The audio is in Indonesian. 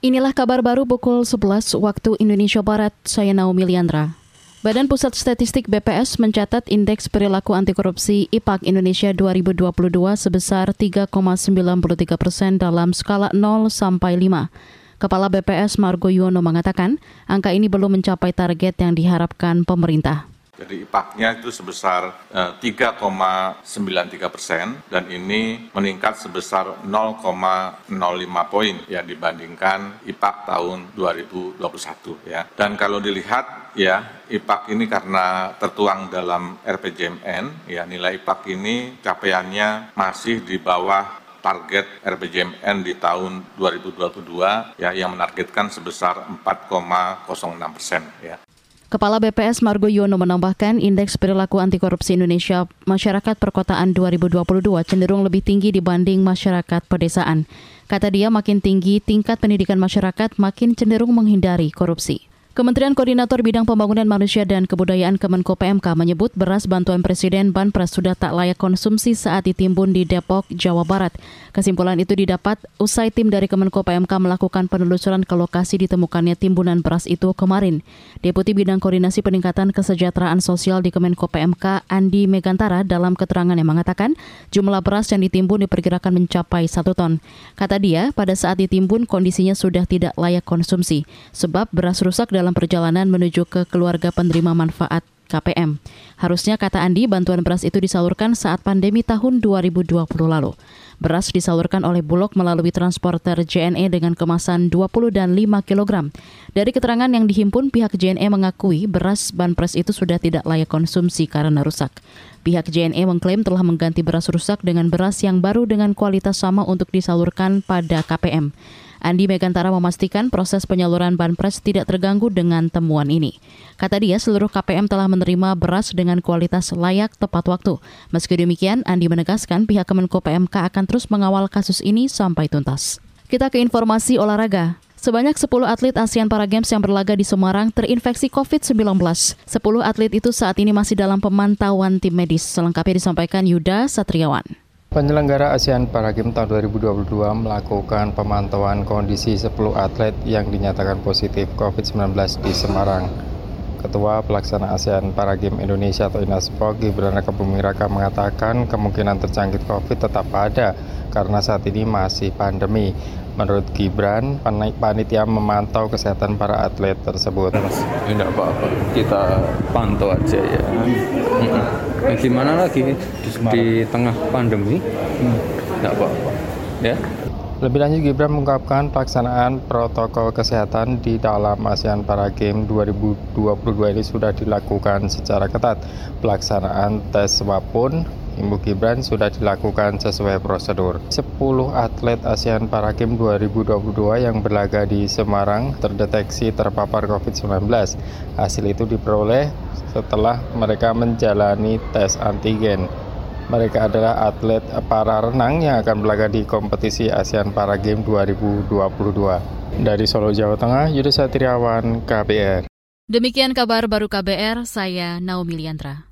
Inilah kabar baru pukul 11 waktu Indonesia Barat, saya Naomi Liandra. Badan Pusat Statistik BPS mencatat indeks perilaku anti korupsi IPAK Indonesia 2022 sebesar 3,93 persen dalam skala 0 sampai 5. Kepala BPS Margo Yono mengatakan angka ini belum mencapai target yang diharapkan pemerintah. Jadi IPAK-nya itu sebesar 3,93 eh, persen dan ini meningkat sebesar 0,05 poin ya dibandingkan IPAK tahun 2021 ya. Dan kalau dilihat ya IPAK ini karena tertuang dalam RPJMN ya nilai IPAK ini capaiannya masih di bawah target RPJMN di tahun 2022 ya yang menargetkan sebesar 4,06 persen ya. Kepala BPS Margo Yono menambahkan indeks perilaku anti korupsi Indonesia masyarakat perkotaan 2022 cenderung lebih tinggi dibanding masyarakat pedesaan. Kata dia makin tinggi tingkat pendidikan masyarakat makin cenderung menghindari korupsi. Kementerian Koordinator Bidang Pembangunan Manusia dan Kebudayaan Kemenko PMK menyebut beras bantuan Presiden Banpres sudah tak layak konsumsi saat ditimbun di Depok, Jawa Barat. Kesimpulan itu didapat usai tim dari Kemenko PMK melakukan penelusuran ke lokasi ditemukannya timbunan beras itu kemarin. Deputi Bidang Koordinasi Peningkatan Kesejahteraan Sosial di Kemenko PMK, Andi Megantara, dalam keterangan yang mengatakan jumlah beras yang ditimbun diperkirakan mencapai satu ton. Kata dia, pada saat ditimbun kondisinya sudah tidak layak konsumsi, sebab beras rusak dalam dalam perjalanan menuju ke keluarga penerima manfaat KPM. Harusnya, kata Andi, bantuan beras itu disalurkan saat pandemi tahun 2020 lalu. Beras disalurkan oleh Bulog melalui transporter JNE dengan kemasan 20 dan 5 kg. Dari keterangan yang dihimpun, pihak JNE mengakui beras Banpres itu sudah tidak layak konsumsi karena rusak. Pihak JNE mengklaim telah mengganti beras rusak dengan beras yang baru dengan kualitas sama untuk disalurkan pada KPM. Andi Megantara memastikan proses penyaluran Banpres tidak terganggu dengan temuan ini. Kata dia, seluruh KPM telah menerima beras dengan kualitas layak tepat waktu. Meski demikian, Andi menegaskan pihak Kemenko PMK akan terus mengawal kasus ini sampai tuntas. Kita ke informasi olahraga. Sebanyak 10 atlet ASEAN Para Games yang berlaga di Semarang terinfeksi COVID-19. 10 atlet itu saat ini masih dalam pemantauan tim medis. Selengkapnya disampaikan Yuda Satriawan. Penyelenggara ASEAN Para Games tahun 2022 melakukan pemantauan kondisi 10 atlet yang dinyatakan positif COVID-19 di Semarang. Ketua Pelaksana ASEAN Para Games Indonesia atau INASPO Gibran Raka Buming Raka mengatakan kemungkinan terjangkit COVID tetap ada karena saat ini masih pandemi. Menurut Gibran, panitia memantau kesehatan para atlet tersebut. Tidak apa-apa, kita pantau aja ya. Nah, gimana lagi di, di tengah pandemi? Tidak apa-apa, ya. Lebih lanjut Gibran mengungkapkan pelaksanaan protokol kesehatan di dalam ASEAN Para Games 2022 ini sudah dilakukan secara ketat. Pelaksanaan tes swab pun Ibu Gibran sudah dilakukan sesuai prosedur. 10 atlet ASEAN Para Games 2022 yang berlaga di Semarang terdeteksi terpapar COVID-19. Hasil itu diperoleh setelah mereka menjalani tes antigen. Mereka adalah atlet para renang yang akan berlaga di kompetisi ASEAN Para Games 2022. Dari Solo, Jawa Tengah, Yudha Satriawan, KBR. Demikian kabar baru KBR, saya Naomi Liandra.